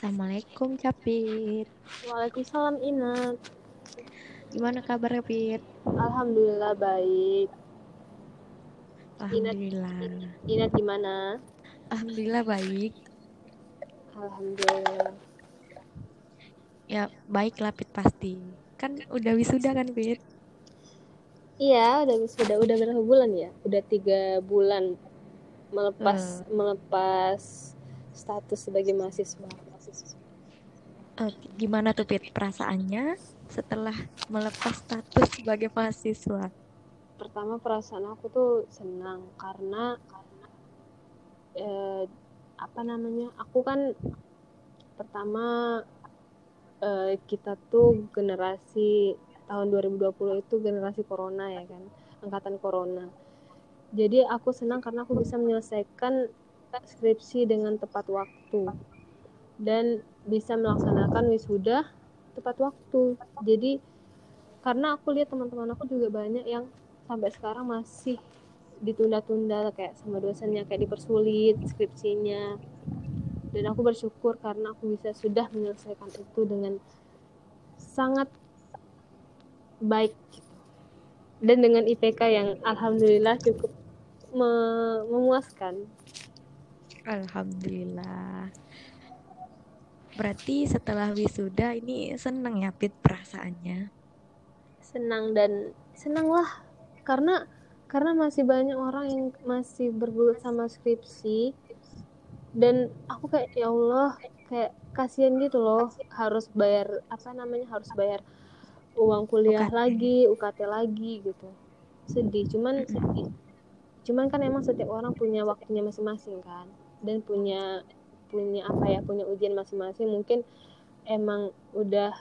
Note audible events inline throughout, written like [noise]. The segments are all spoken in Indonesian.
Assalamualaikum Capit. Waalaikumsalam Inat. Gimana kabarnya Pit? Alhamdulillah baik. Alhamdulillah. Inat gimana? Alhamdulillah baik. Alhamdulillah. Ya baik lah Pit pasti. Kan udah wisuda kan Pit? Iya, udah sudah udah berapa bulan ya? Udah tiga bulan melepas Hmm. melepas status sebagai mahasiswa. Eh, gimana tuh Pit perasaannya setelah melepas status sebagai mahasiswa? Pertama perasaan aku tuh senang karena eh, apa namanya? Aku kan pertama eh, kita tuh generasi tahun 2020 itu generasi corona ya kan, angkatan corona. Jadi aku senang karena aku bisa menyelesaikan skripsi dengan tepat waktu dan bisa melaksanakan wisuda tepat waktu. Jadi karena aku lihat teman-teman aku juga banyak yang sampai sekarang masih ditunda-tunda kayak sama dosennya kayak dipersulit skripsinya. Dan aku bersyukur karena aku bisa sudah menyelesaikan itu dengan sangat baik dan dengan IPK yang alhamdulillah cukup me- memuaskan. Alhamdulillah. Berarti setelah wisuda ini seneng ya Pit perasaannya? senang dan senang lah. Karena karena masih banyak orang yang masih bergulut sama skripsi. Dan aku kayak ya Allah kayak kasihan gitu loh. Harus bayar apa namanya harus bayar uang kuliah UKT. lagi UKT lagi gitu. Sedih. Cuman cuman kan emang setiap orang punya waktunya masing-masing kan. Dan punya punya apa ya punya ujian masing-masing mungkin emang udah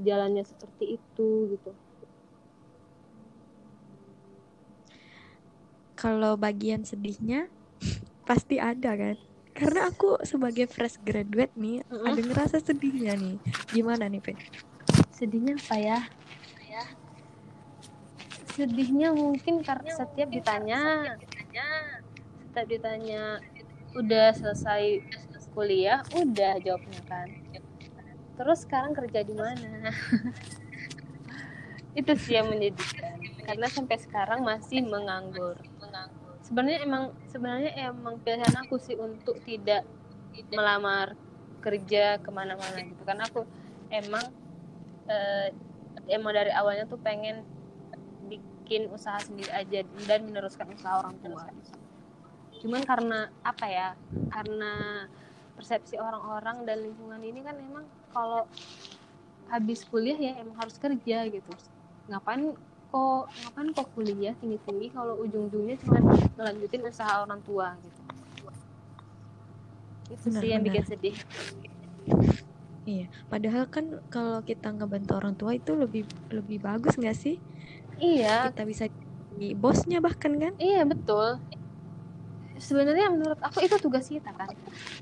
jalannya seperti itu gitu Kalau bagian sedihnya [laughs] pasti ada kan? Karena aku sebagai fresh graduate nih Mm-mm. ada ngerasa sedihnya nih. Gimana nih, Pit? sedihnya apa ya sedihnya mungkin karena setiap ditanya setiap ditanya udah selesai kuliah udah jawabnya kan. Terus sekarang kerja di mana? [laughs] Itu sih yang menyedihkan. Karena sampai sekarang masih menganggur. Sebenarnya emang sebenarnya emang pilihan aku sih untuk tidak melamar kerja ke mana-mana gitu. Karena aku emang eh, emang dari awalnya tuh pengen bikin usaha sendiri aja dan meneruskan usaha orang tua. Cuman karena apa ya karena persepsi orang-orang dan lingkungan ini kan emang kalau habis kuliah ya emang harus kerja gitu ngapain kok ngapain kok kuliah tinggi tinggi kalau ujung-ujungnya cuma ngelanjutin usaha orang tua gitu itu sih yang bikin Benar-benar. sedih Iya, padahal kan kalau kita ngebantu orang tua itu lebih lebih bagus nggak sih? iya Kita bisa jadi bosnya bahkan kan? Iya betul. Sebenarnya menurut aku itu tugas kita kan.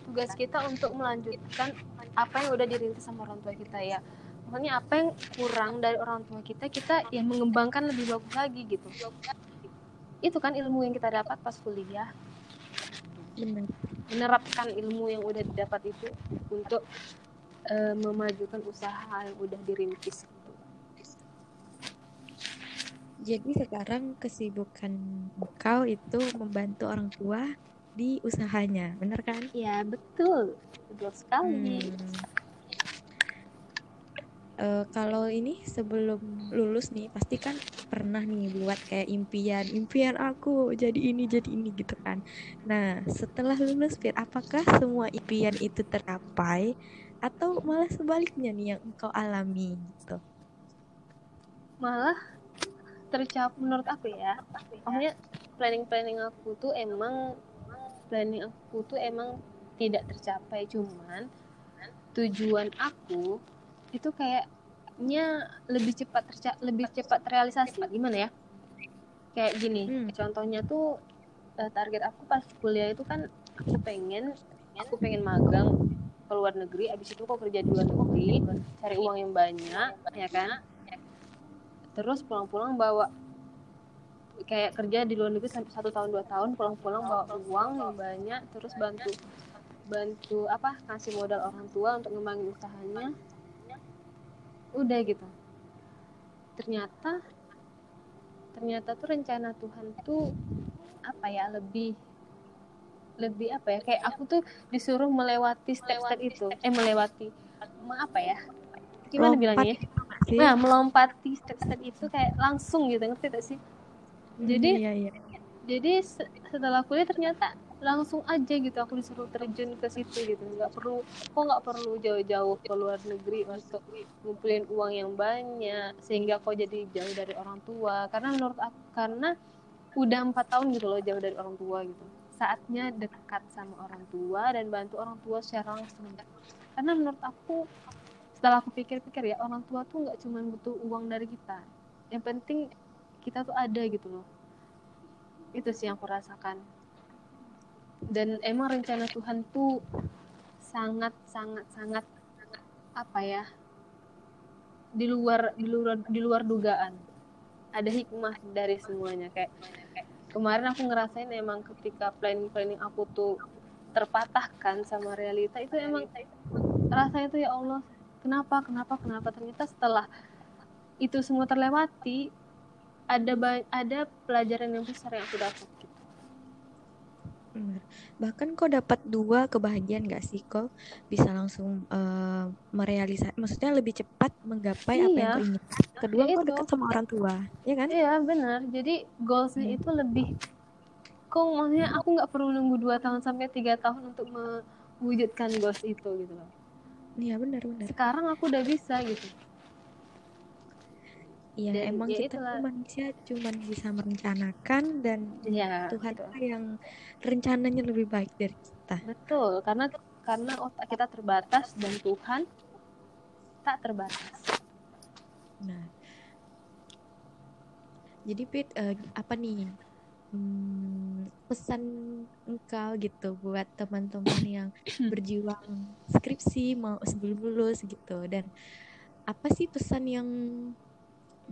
Tugas kita untuk melanjutkan apa yang udah dirintis sama orang tua kita ya. Makanya apa yang kurang dari orang tua kita kita ya mengembangkan lebih bagus lagi gitu. Itu kan ilmu yang kita dapat pas kuliah. Menerapkan ilmu yang udah didapat itu untuk eh, memajukan usaha yang udah dirintis. Jadi sekarang kesibukan kau itu membantu orang tua di usahanya, bener kan? Ya betul, betul sekali. Hmm. Eh, kalau ini sebelum lulus nih pasti kan pernah nih buat kayak impian, impian aku jadi ini jadi ini gitu kan. Nah setelah lulus Fir, apakah semua impian itu tercapai atau malah sebaliknya nih yang engkau alami gitu? malah tercapai menurut aku ya. Maksudnya? Planning planning aku tuh emang planning aku tuh emang tidak tercapai. Cuman tujuan aku itu kayaknya lebih cepat terca lebih cepat terrealisasi. Gimana ya? Kayak gini Hmm. contohnya tuh eh, target aku pas kuliah itu kan aku pengen aku pengen magang ke luar negeri. Abis itu kok kerja di luar negeri cari uang yang banyak ya kan terus pulang-pulang bawa kayak kerja di luar negeri sampai satu tahun dua tahun pulang-pulang bawa uang yang banyak terus bantu bantu apa kasih modal orang tua untuk ngembangin usahanya. Udah gitu. Ternyata ternyata tuh rencana Tuhan tuh apa ya lebih lebih apa ya kayak aku tuh disuruh melewati step-step itu. eh melewati apa ya? Gimana Lompat. bilangnya sih? nah melompati step-step itu kayak langsung gitu ngerti gak sih? Jadi iya, iya. jadi se- setelah kuliah ternyata langsung aja gitu aku disuruh terjun ke situ gitu. Nggak perlu kok nggak perlu jauh-jauh ke luar negeri untuk ngumpulin uang yang banyak sehingga kok jadi jauh dari orang tua. Karena menurut aku karena udah empat tahun gitu loh jauh dari orang tua gitu. Saatnya dekat sama orang tua dan bantu orang tua secara langsung. Karena menurut aku setelah aku pikir-pikir ya orang tua tuh nggak cuma butuh uang dari kita. Yang penting kita tuh ada gitu loh. Itu sih yang aku rasakan. Dan emang rencana Tuhan tuh sangat sangat sangat apa ya di luar di luar di luar dugaan. Ada hikmah dari semuanya. Kayak kemarin aku ngerasain emang ketika planning planning aku tuh terpatahkan sama realita itu emang rasanya tuh ya Allah kenapa kenapa kenapa ternyata setelah itu semua terlewati ada ada pelajaran yang besar yang aku dapat gitu. Bahkan kok dapat dua kebahagiaan gak sih kok bisa langsung eh, merealisasi, maksudnya lebih cepat menggapai apa yang Iya. kau inginkan. Kedua kok itu. dekat sama orang tua, ya kan? Iya benar. Jadi goalsnya Hmm. itu lebih kok maksudnya aku nggak perlu nunggu dua tahun sampai tiga tahun untuk mewujudkan goals itu gitu loh. Iya benar benar. Sekarang aku udah bisa gitu. Iya Dan emang ya kita itulah. manusia cuman bisa merencanakan dan Iya. Tuhan gitu. yang rencananya lebih baik dari kita. Betul. Karena karena otak kita terbatas dan Tuhan tak terbatas. Nah, jadi Pit, eh, apa nih hmm, pesan engkau gitu buat teman-teman yang [coughs] berjuang skripsi mau sebelum lulus gitu dan apa sih pesan yang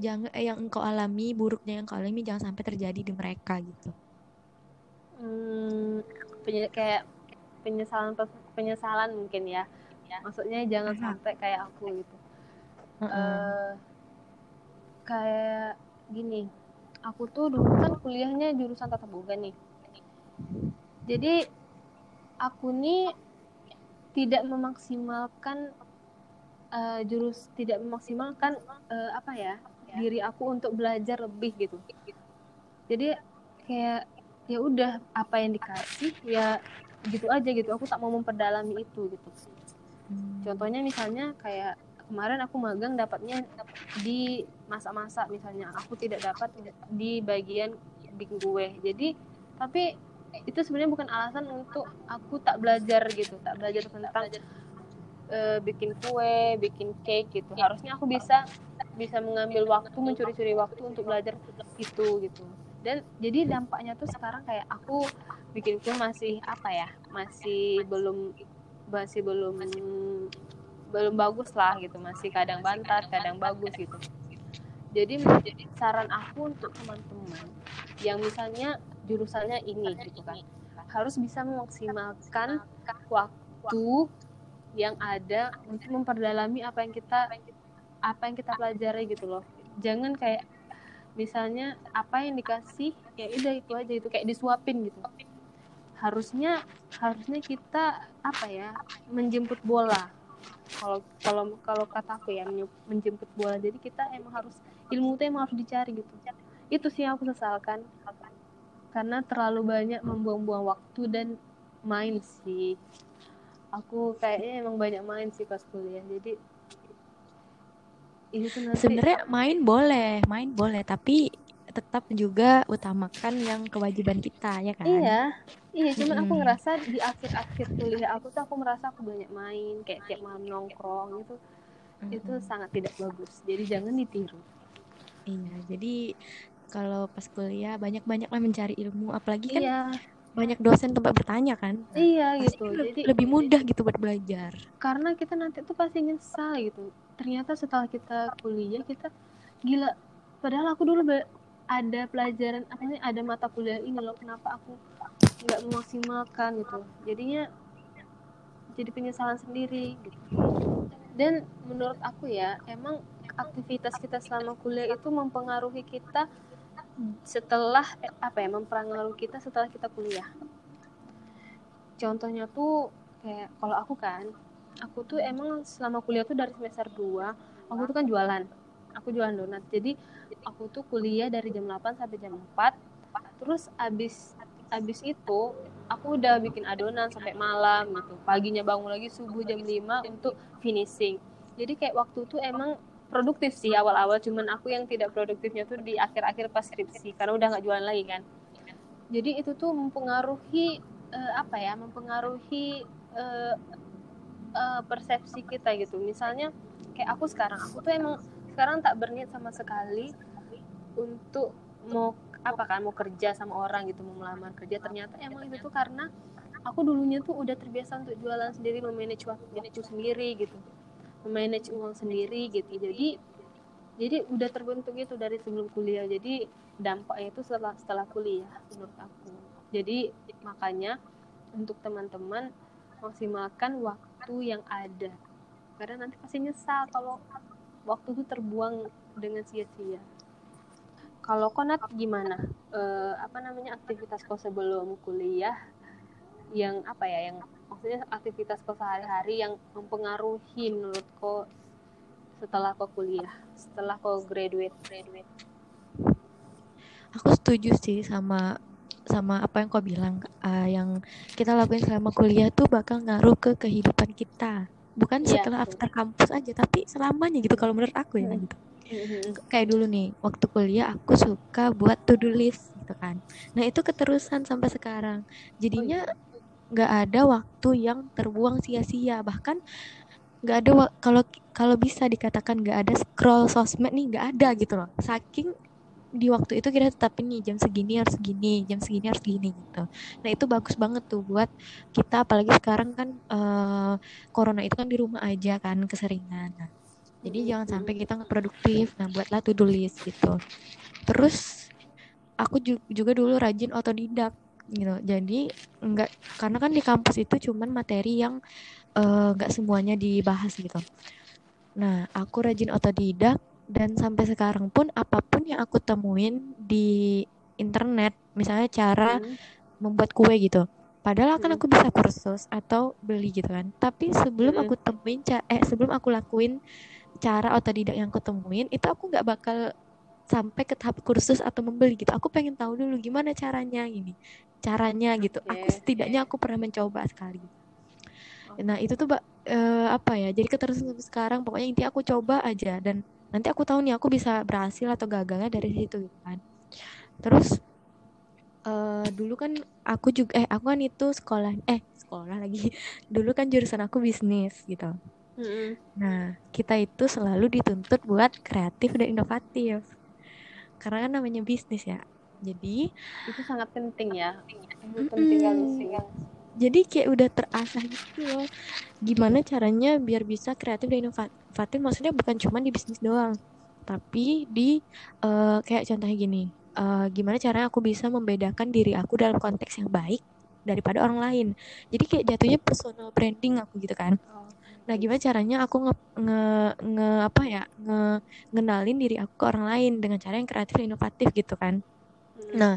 jangan eh, yang engkau alami buruknya yang engkau alami jangan sampai terjadi di mereka gitu. Hmm, penye- kayak penyesalan penyesalan mungkin ya. Maksudnya jangan Aha. sampai kayak aku gitu. Heeh. eh kayak gini aku tuh dulu kan kuliahnya jurusan tata boga nih. Jadi aku nih tidak memaksimalkan eh, jurus tidak memaksimalkan eh, apa ya diri aku untuk belajar lebih gitu. Jadi kayak ya udah apa yang dikasih ya gitu aja gitu. Aku tak mau memperdalami itu gitu. Hmm. Contohnya misalnya kayak kemarin aku magang dapatnya di masak-masak misalnya aku tidak dapat di bagian bikin kue. Jadi tapi itu sebenarnya bukan alasan untuk aku tak belajar gitu, tak belajar tentang eh, bikin kue, bikin cake gitu. Harusnya aku bisa bisa mengambil waktu mencuri-curi waktu untuk belajar itu gitu. Dan jadi dampaknya tuh sekarang kayak aku bikin kue masih apa ya? Masih belum masih belum belum bagus lah gitu. Masih kadang bantat kadang bagus gitu. jadi menjadi saran aku untuk teman-teman yang misalnya jurusannya ini gitu kan harus bisa memaksimalkan waktu yang ada untuk memperdalami apa yang kita apa yang kita pelajari gitu loh. Jangan kayak misalnya apa yang dikasih ya udah itu aja itu kayak disuapin gitu. Harusnya harusnya kita apa ya menjemput bola kalau kalau kalau kataku ya menjemput bola. Jadi kita emang harus ilmu itu emang harus dicari gitu. Itu sih yang aku sesalkan. Karena terlalu banyak membuang-buang waktu dan main sih. Aku kayaknya emang banyak main sih pas kuliah. Jadi itu Sebenarnya main boleh, main boleh, tapi tetap juga utamakan yang kewajiban kita ya kan? Iya, iya. Cuman aku Mm-mm. ngerasa di akhir-akhir kuliah aku tuh aku merasa aku banyak main, kayak tiap malam nongkrong itu, itu Mm-mm. sangat tidak bagus. Jadi jangan ditiru. Iya, jadi kalau pas kuliah banyak-banyaklah mencari ilmu, apalagi kan Iya, banyak dosen tempat bertanya kan. Iya pasti gitu. Jadi lebih mudah gitu buat belajar. karena kita nanti tuh pasti nyesal gitu. Ternyata setelah kita kuliah kita gila. Padahal aku dulu ada pelajaran apa nih ada mata kuliah ini loh kenapa aku nggak memaksimalkan gitu. Jadinya jadi penyesalan sendiri gitu. Dan menurut aku ya emang aktivitas kita selama kuliah itu mempengaruhi kita setelah eh, apa ya mempengaruhi kita setelah kita kuliah. Contohnya tuh kayak kalau aku kan aku tuh emang selama kuliah tuh dari semester 2 aku tuh kan jualan. Aku jualan donat. Jadi aku tuh kuliah dari jam 8 sampai jam 4 terus abis abis itu aku udah bikin adonan sampai malam gitu. Paginya bangun lagi subuh jam 5 untuk finishing. Jadi kayak waktu tuh emang produktif sih awal-awal cuman aku yang tidak produktifnya tuh di akhir-akhir pas skripsi karena udah nggak jualan lagi kan. Jadi itu tuh mempengaruhi uh, apa ya mempengaruhi uh, uh, persepsi kita gitu. Misalnya kayak aku sekarang aku tuh emang sekarang tak berniat sama sekali untuk mau apa kan mau kerja sama orang gitu mau melamar kerja. Ternyata emang itu tuh karena aku dulunya tuh udah terbiasa untuk jualan sendiri memanage waktu sendiri gitu. Memanage uang sendiri gitu. Jadi jadi udah terbentuk itu dari sebelum kuliah. Jadi dampaknya itu setelah setelah kuliah menurut aku. Jadi makanya untuk teman-teman maksimalkan waktu yang ada. Karena nanti pasti nyesal kalau waktu itu terbuang dengan sia-sia. Kalau konat gimana? Uh, apa namanya aktivitas kau sebelum kuliah? Yang apa ya yang maksudnya aktivitas kau sehari-hari yang mempengaruhi menurut kau setelah kau kuliah, setelah kau graduate? Graduate? Aku setuju sih sama sama apa yang kau bilang. Uh, yang kita lakuin selama kuliah tuh bakal ngaruh ke kehidupan kita bukan yeah, setelah after kampus aja tapi selamanya gitu kalau menurut aku ya hmm. gitu kayak dulu nih waktu kuliah aku suka buat to do list gitu kan. Nah itu keterusan sampai sekarang. Jadinya nggak ada waktu yang terbuang sia-sia. Bahkan nggak ada kalau kalau bisa dikatakan nggak ada scroll sosmed nih nggak ada gitu loh. Saking di waktu itu kita tetap ini jam segini harus segini jam segini harus segini gitu. Nah itu bagus banget tuh buat kita apalagi sekarang kan uh, corona itu kan di rumah aja kan keseringan. Nah, jadi jangan sampai kita nggak produktif nah buatlah to do list gitu. Terus aku juga dulu rajin otodidak gitu. Jadi nggak karena kan di kampus itu cuman materi yang eh, nggak uh, semuanya dibahas gitu. Nah aku rajin otodidak dan sampai sekarang pun apa pun yang aku temuin di internet misalnya cara hmm. membuat kue gitu padahal kan aku bisa kursus atau beli gitu kan. Tapi sebelum hmm. aku temuin eh sebelum aku lakuin cara otodidak yang aku temuin itu aku nggak bakal sampai ke tahap kursus atau membeli gitu. Aku pengen tahu dulu gimana caranya ini caranya gitu. Okay. aku setidaknya aku pernah mencoba sekali. Nah itu tuh uh, apa ya jadi keterusan sekarang. Pokoknya intinya aku coba aja dan nanti aku tahu nih aku bisa berhasil atau gagalnya dari situ gitu kan terus uh, dulu kan aku juga eh aku kan itu sekolah eh sekolah lagi [laughs] dulu kan jurusan aku bisnis gitu Mm-hmm. Nah, kita itu selalu dituntut buat kreatif dan inovatif. Karena kan namanya bisnis ya. Jadi itu sangat penting ya. Mm-hmm. Penting sih. Jadi kayak udah terasah gitu loh. Gimana caranya biar bisa kreatif dan inovatif? Maksudnya bukan cuma di bisnis doang, tapi di uh, kayak contohnya gini. Uh, gimana caranya aku bisa membedakan diri aku dalam konteks yang baik daripada orang lain. Jadi kayak jatuhnya personal branding aku gitu kan. Oh Nah, gimana caranya aku nge, nge, nge apa ya, nge, ngenalin diri aku ke orang lain dengan cara yang kreatif dan inovatif gitu kan. Hmm. Nah,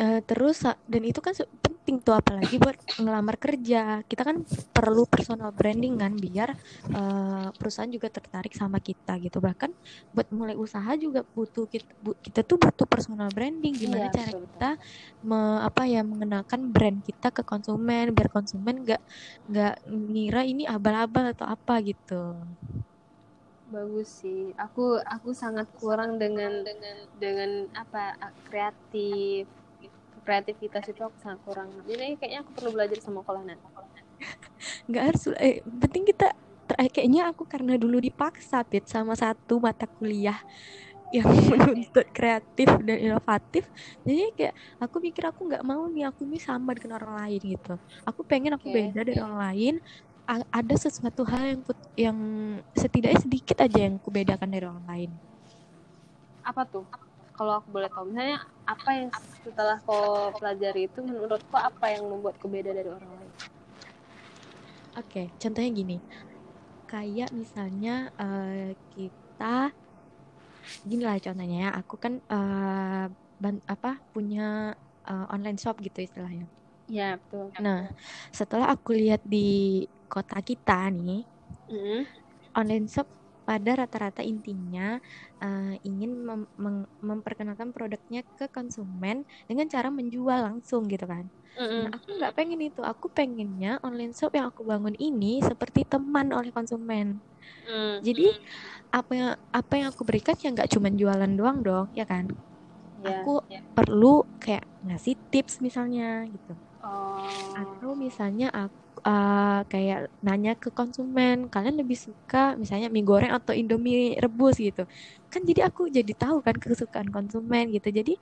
uh, terus dan itu kan penting tuh apalagi buat ngelamar kerja. Kita kan perlu personal branding kan biar uh, perusahaan juga tertarik sama kita gitu. Bahkan buat mulai usaha juga butuh kita, bu, kita tuh butuh personal branding. Gimana iya, cara betul. kita me, apa ya mengenalkan brand kita ke konsumen biar konsumen nggak nggak ngira ini abal-abal atau apa gitu. Bagus sih. Aku aku sangat kurang dengan dengan dengan apa kreatif kreativitas itu aku sangat kurang. Jadi kayaknya aku perlu belajar sama Kolana. Nggak harus eh penting kita kayaknya aku karena dulu dipaksa Pit sama satu mata kuliah yang menuntut kreatif dan inovatif. Jadi kayak aku mikir aku nggak mau nih aku ini sama dengan orang lain gitu. Aku pengen aku okay. beda dari orang lain. Ada sesuatu hal yang yang setidaknya sedikit aja yang aku bedakan dari orang lain. Apa tuh kalau aku boleh tahu misalnya apa yang setelah kau pelajari itu menurut kau apa yang membuat kau beda dari orang lain Oke, contohnya gini. Kayak misalnya eh, kita gini lah contohnya ya. Aku kan eh, ban- apa punya eh, online shop gitu istilahnya. Ya, betul. Nah, setelah aku lihat di kota kita nih, Mm-mm. online shop pada rata-rata intinya eh, ingin mem- meng- memperkenalkan produknya ke konsumen dengan cara menjual langsung gitu kan. Mm-mm. Nah, aku nggak pengen itu. Aku pengennya online shop yang aku bangun ini seperti teman oleh konsumen. Mm. Jadi apa yang apa yang aku berikan ya nggak cuma jualan doang dong, ya kan? Ya. Aku perlu kayak ngasih tips misalnya gitu. Oh. Atau misalnya aku uh, kayak nanya ke konsumen, kalian lebih suka misalnya mie goreng atau indomie rebus gitu. Kan jadi aku jadi tahu kan kesukaan konsumen gitu. Jadi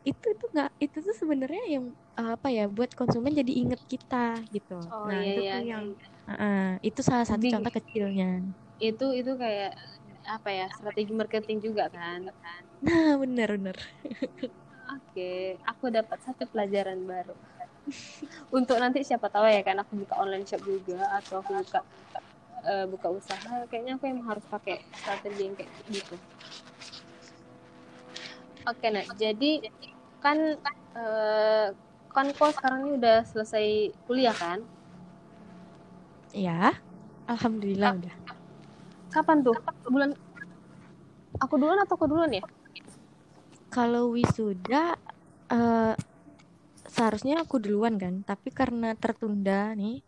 itu itu nggak itu tuh sebenarnya yang uh, apa ya buat konsumen jadi inget kita gitu. Oh nah iya itu iya. tuh yang uh, itu salah satu Jadi- contoh kecilnya. Itu itu kayak apa ya strategi marketing juga kan? Nah bener bener. Oke, aku dapat satu pelajaran baru. [laughs] Untuk nanti siapa tahu ya kan aku buka online shop juga atau aku buka eh, buka usaha, kayaknya aku yang harus pakai strategi yang kayak gitu. Oke, nah jadi kan eh, kan kok sekarang ini udah selesai kuliah kan? Ya, alhamdulillah udah. Kapan tuh? Bulan aku duluan atau kau duluan ya? Kalau wisuda eh seharusnya aku duluan kan, tapi karena tertunda nih,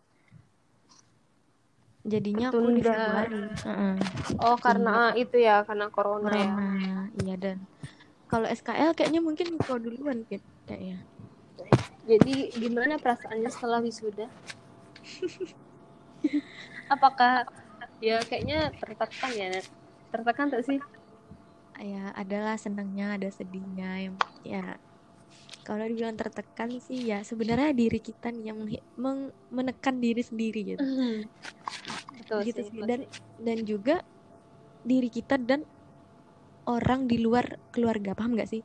jadinya aku di. Februari. Heeh, Oh, karena itu ya, karena corona ya. corona, iya dan kalau SKL kayaknya mungkin kau duluan Fit, kayaknya. Jadi gimana perasaannya setelah wisuda? [laughs] Apakah ya kayaknya tertekan ya? Tertekan tak sih? Ya adalah senangnya, ada sedihnya, yang ya kalau dibilang tertekan sih ya sebenarnya diri kita nih yang menekan diri sendiri gitu. Betul gitu sih. sih betul dan dan juga diri kita dan orang di luar keluarga paham nggak sih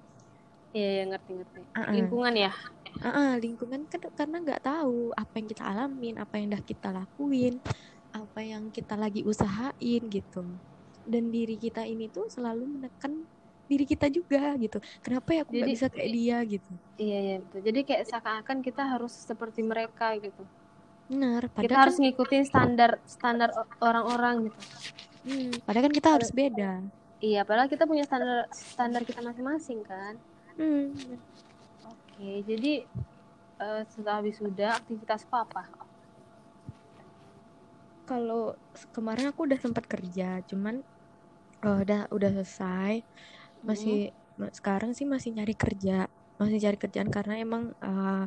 Iya, iya ngerti ngerti. Ah, ah. Lingkungan ya. Ah, ah, lingkungan kan karena nggak tahu apa yang kita alamin apa yang udah kita lakuin apa yang kita lagi usahain gitu dan diri kita ini tuh selalu menekan diri kita juga gitu kenapa ya aku nggak bisa kayak dia gitu Iya, iya betul. Jadi kayak seakan-akan kita harus seperti mereka gitu. benar Kita harus kan, ngikutin standar standar orang-orang gitu. hmm, padahal kan kita harus beda Iya, padahal kita punya standar standar kita masing-masing kan. hmm. Oke, jadi eh, setelah wisuda aktivitasku apa? kalau kemarin aku udah sempat kerja cuman eh, udah udah selesai masih ma- sekarang sih masih nyari kerja masih cari kerjaan karena emang eh,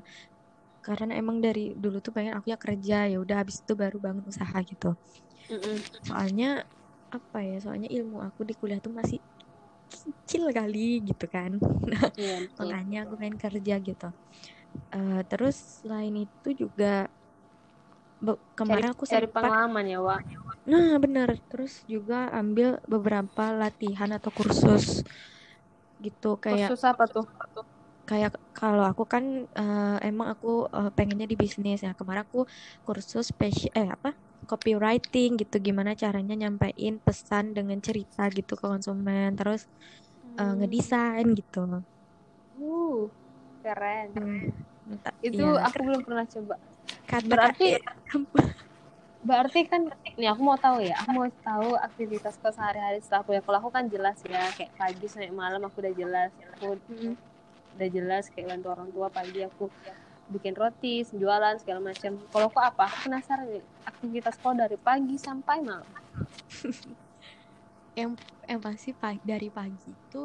karena emang dari dulu tuh pengen aku ya kerja ya udah habis itu baru bangun usaha gitu Mm-mm. soalnya apa ya soalnya ilmu aku di kuliah tuh masih kecil kali gitu kan Iya, betul. makanya aku pengen kerja gitu Eh, terus selain itu juga kemarin aku Cari sempat pengalaman ya, Wak. Nah, benar. Terus juga ambil beberapa latihan atau kursus gitu kayak Kursus apa tuh? kayak kalau aku kan eh, emang aku eh, pengennya di bisnis ya. Kemarin aku kursus eh apa? copywriting gitu gimana caranya nyampein pesan dengan cerita gitu ke konsumen. Terus eh, ngedesain gitu. Uh, keren. Entah- Itu ya, aku belum pernah coba. Kata- Berarti berarti kan nih aku mau tahu ya, aku mau tahu aktivitasku sehari-hari setelah kuliah. Kalau aku kan jelas ya, kayak pagi sampai malam aku udah jelas. Aku Mm, udah jelas kayak bantu orang tua pagi aku bikin roti, jualan segala macam. Kalau kok apa? Aku penasaran nih, aktivitas kau dari pagi sampai malam. [laughs] yang yang pasti pagi, dari pagi itu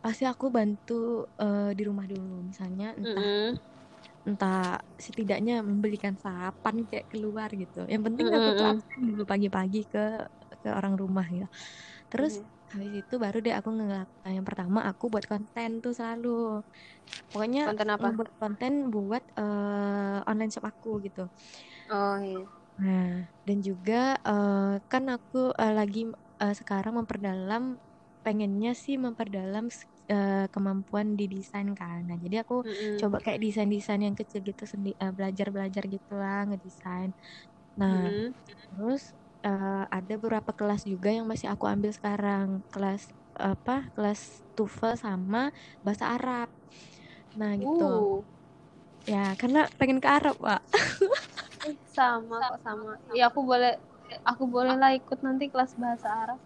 pasti aku bantu eh, di rumah dulu misalnya entah Mm-mm. Entah setidaknya membelikan sarapan kayak keluar gitu yang penting aku tuh absen dulu pagi-pagi ke ke orang rumah ya terus Mhm. habis itu baru deh aku ngelak nah, yang pertama aku buat konten tuh selalu pokoknya Konten apa? buat konten buat eh, online shop aku gitu Oh iya. Nah, dan juga eh, kan aku eh, lagi eh, sekarang memperdalam, pengennya sih memperdalam eh, kemampuan di desain kan. Nah, jadi aku Mm-mm. coba kayak desain-desain yang kecil gitu, sendi eh, belajar-belajar gitu lah ngedesain. Nah, Mhm. terus eh, ada beberapa kelas juga yang masih aku ambil sekarang, kelas apa? Kelas TOEFL sama bahasa Arab. Nah, gitu. Uh, Ya, karena pengen ke Arab, Pak. sama kok sama. Ya aku boleh aku boleh lah ikut nanti kelas bahasa Arab.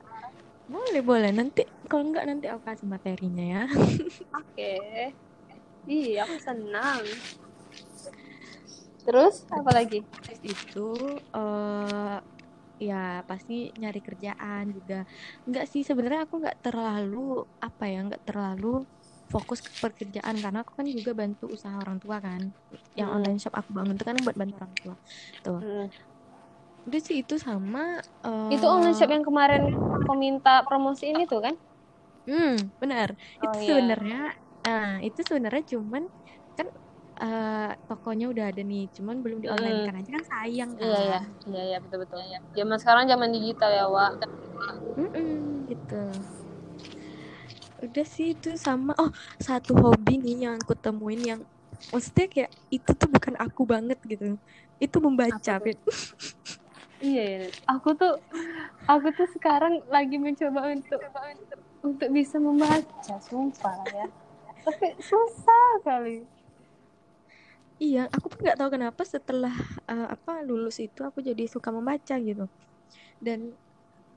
Boleh, boleh. Nanti kalau enggak nanti aku kasih materinya ya. [laughs] Oke. Iya, aku senang. Terus apa lagi? Itu eh ya pasti nyari kerjaan juga. Enggak sih sebenarnya aku enggak terlalu apa ya, enggak terlalu fokus ke pekerjaan karena aku kan juga bantu usaha orang tua kan. Yang Hmm. online shop aku bangun itu kan buat bantu orang tua. Tuh. Hmm. Udah sih itu sama eh Itu online shop yang kemarin kau minta promosi ini tuh kan? Hmm, benar. Oh, Itu iya. sebenarnya, nah itu sebenarnya cuman kan eh, tokonya udah ada nih, cuman belum di online Mm. kan aja kan sayang kan. Iya ya, iya ya betul betul. Zaman sekarang zaman digital ya, Wak. Mm-mm, gitu. Udah sih itu sama. Oh, satu hobi nih yang aku temuin yang maksudnya kayak itu tuh bukan aku banget gitu. Itu membaca? Fit. [laughs] Iya, iya. Aku tuh aku tuh sekarang lagi mencoba untuk untuk bisa membaca, sumpah ya. Tapi susah kali. Iya, aku pun nggak tahu kenapa setelah eh, apa lulus itu aku jadi suka membaca gitu. Dan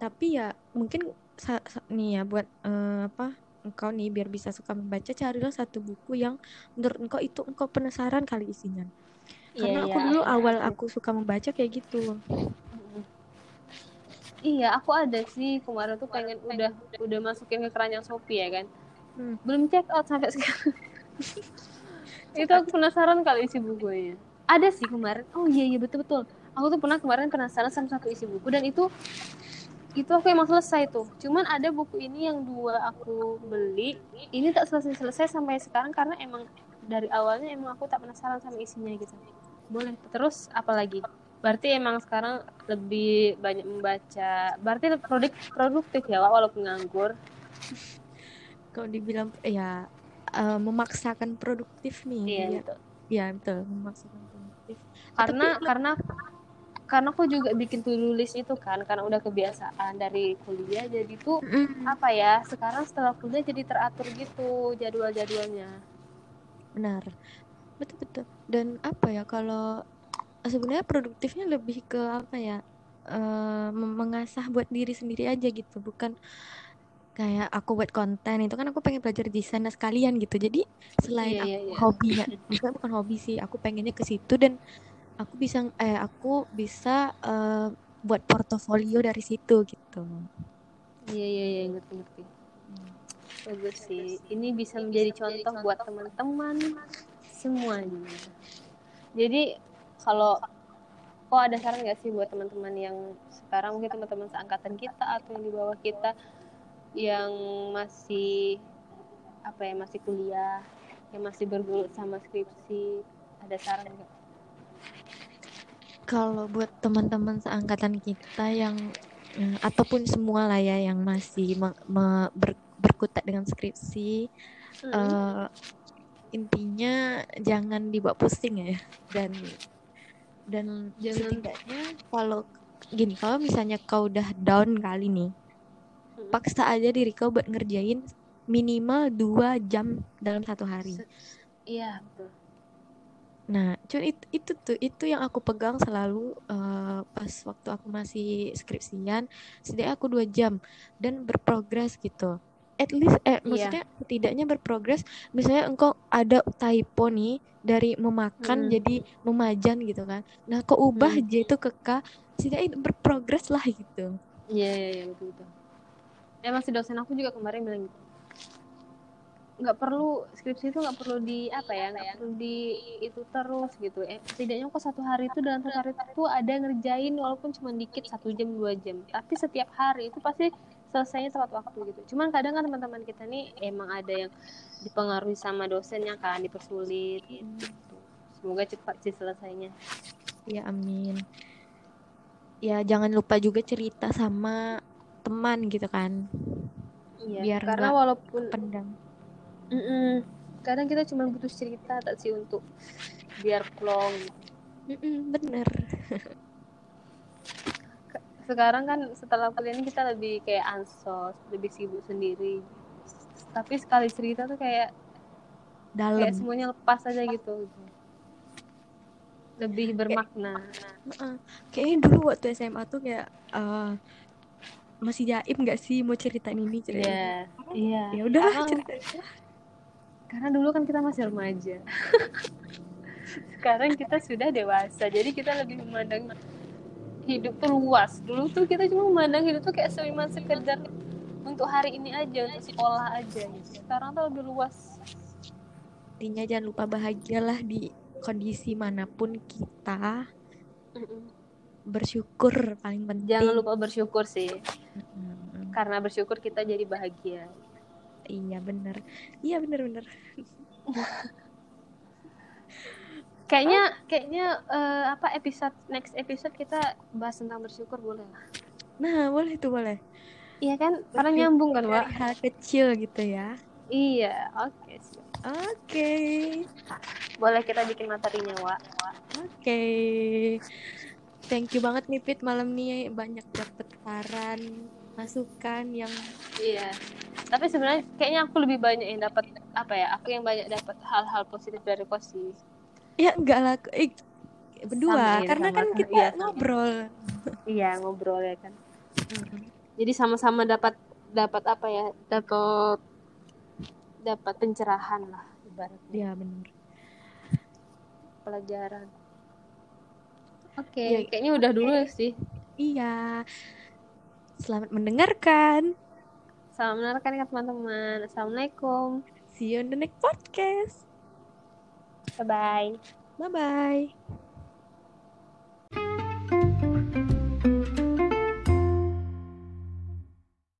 tapi ya mungkin sa- sa- nih ya buat eh, apa engkau nih biar bisa suka membaca carilah satu buku yang menurut engkau itu engkau penasaran kali isinya. Karena Iya, aku iya, dulu iya. awal aku suka membaca kayak gitu. Iya, aku ada sih kemarin tuh pengen udah udah masukin ke keranjang Shopee ya kan. Hmm. Belum check out sampai [laughs] sekarang. Itu aku penasaran kali isi bukunya. Ada sih kemarin. Oh iya iya betul betul. Aku tuh pernah kemarin penasaran sama satu isi buku dan itu itu aku emang selesai tuh. Cuman ada buku ini yang dua aku beli. Ini tak selesai selesai sampai sekarang karena emang dari awalnya emang aku tak penasaran sama isinya gitu. Boleh. Terus apa lagi? Berarti emang sekarang lebih banyak membaca. Berarti produk produktif ya Wak, walaupun nganggur. [laughs] Kalau dibilang ya eh, memaksakan produktif nih. Iya ya, betul. ya betul memaksakan produktif. Karena Tapi- karena karena aku juga bikin to-do list itu kan karena udah kebiasaan dari kuliah jadi tuh Mm, apa ya sekarang setelah kuliah jadi teratur gitu jadwal-jadwalnya benar. Betul betul. Dan apa ya kalau sebenarnya produktifnya lebih ke apa ya? eh, mem- mengasah buat diri sendiri aja gitu, bukan kayak aku buat konten itu kan aku pengen belajar desain sekalian gitu. Jadi selain Iya, aku iya, iya. hobinya, bukan [laughs] bukan hobi sih, aku pengennya ke situ dan aku bisa eh aku bisa eh, buat portofolio dari situ gitu. iya iya iya ngerti ngerti bagus sih ini bisa menjadi contoh buat teman-teman semuanya jadi kalau kok ada saran nggak sih buat teman-teman yang sekarang mungkin teman-teman seangkatan kita atau yang di bawah kita yang masih apa ya masih kuliah yang masih bergelut sama skripsi ada saran nggak Kalau buat teman-teman seangkatan kita yang eh, ataupun semua lah ya yang masih me- me- ber- berkutat dengan skripsi, Hmm. eh, intinya jangan dibawa pusing ya dan dan Jangan- setidaknya kalau gini kalau misalnya kau udah down kali nih, Hmm. paksa aja diri kau buat ngerjain minimal dua jam dalam satu hari. iya betul Nah, cuman itu, itu tuh itu yang aku pegang selalu eh, pas waktu aku masih skripsian, setidaknya aku dua jam dan berprogres gitu. At least, eh, Iya. maksudnya setidaknya berprogres. Misalnya engkau ada typo nih dari memakan Mm. jadi memajan gitu kan. Nah, kau ubah Mm. J itu ke K, setidaknya itu berprogres lah gitu. Iya, iya, iya, betul, betul. Emang si dosen aku juga kemarin bilang gitu. Nggak perlu, skripsi itu nggak perlu di, apa ya, nggak perlu di itu terus gitu. Eh, setidaknya kok satu hari itu, dalam satu hari itu ada ngerjain walaupun cuma dikit, satu jam, dua jam. Tapi setiap hari itu pasti selesainya tepat waktu gitu. Cuman kadang kan teman-teman kita nih emang ada yang dipengaruhi sama dosennya kan, dipersulit gitu. Semoga cepat sih selesainya. Ya, amin. Ya, jangan lupa juga cerita sama teman gitu kan. Iya, Biar karena walaupun Pendam. Mm-mm. Kadang kita cuma butuh cerita tak sih untuk biar plong. Mm-mm, bener. [laughs] sekarang kan setelah kuliah ini kita lebih kayak ansos lebih sibuk sendiri. Tapi sekali cerita tuh kayak dalam. kayak semuanya lepas aja gitu. Lebih bermakna. Kayaknya dulu waktu SMA tuh kayak eh, masih jaim nggak sih mau ceritain ini ceritain ini? iya iya. Ya udahlah Karena- ceritain karena dulu kan kita masih remaja. [laughs] Sekarang kita sudah dewasa jadi kita lebih memandang hidup tuh luas. Dulu tuh kita cuma memandang hidup tuh kayak cuma sekedar untuk hari ini aja untuk sekolah aja gitu. Sekarang tuh lebih luas. Intinya jangan lupa bahagialah di kondisi mana pun kita. Bersyukur paling penting. jangan lupa bersyukur sih. Mm-mm. karena bersyukur kita jadi bahagia. Iya bener. Iya bener bener [laughs] kayaknya kayaknya eh, apa episode next episode kita bahas tentang bersyukur boleh lah nah boleh tuh boleh iya kan Bersyukur nyambung kan Wak hal kecil gitu ya iya oke siap. oke boleh kita bikin materinya Wak oke thank you banget nih Pit malam nih banyak dapet saran masukan yang Iya. Tapi sebenarnya kayaknya aku lebih banyak yang dapat apa ya? Aku yang banyak dapat hal-hal positif dari Kosi. Ya enggak lah eh, berdua Sama, karena sama, kan sama. kita Iya, sama. ngobrol Iya, ngobrol ya kan. Jadi sama-sama dapat dapat apa ya? Dapat dapat pencerahan lah ibaratnya ya bener pelajaran. Oke, Iya. kayaknya udah dulu sih. iya selamat mendengarkan Salam mendengarkan ya teman-teman. Assalamualaikum. see you on the next podcast Bye bye. bye bye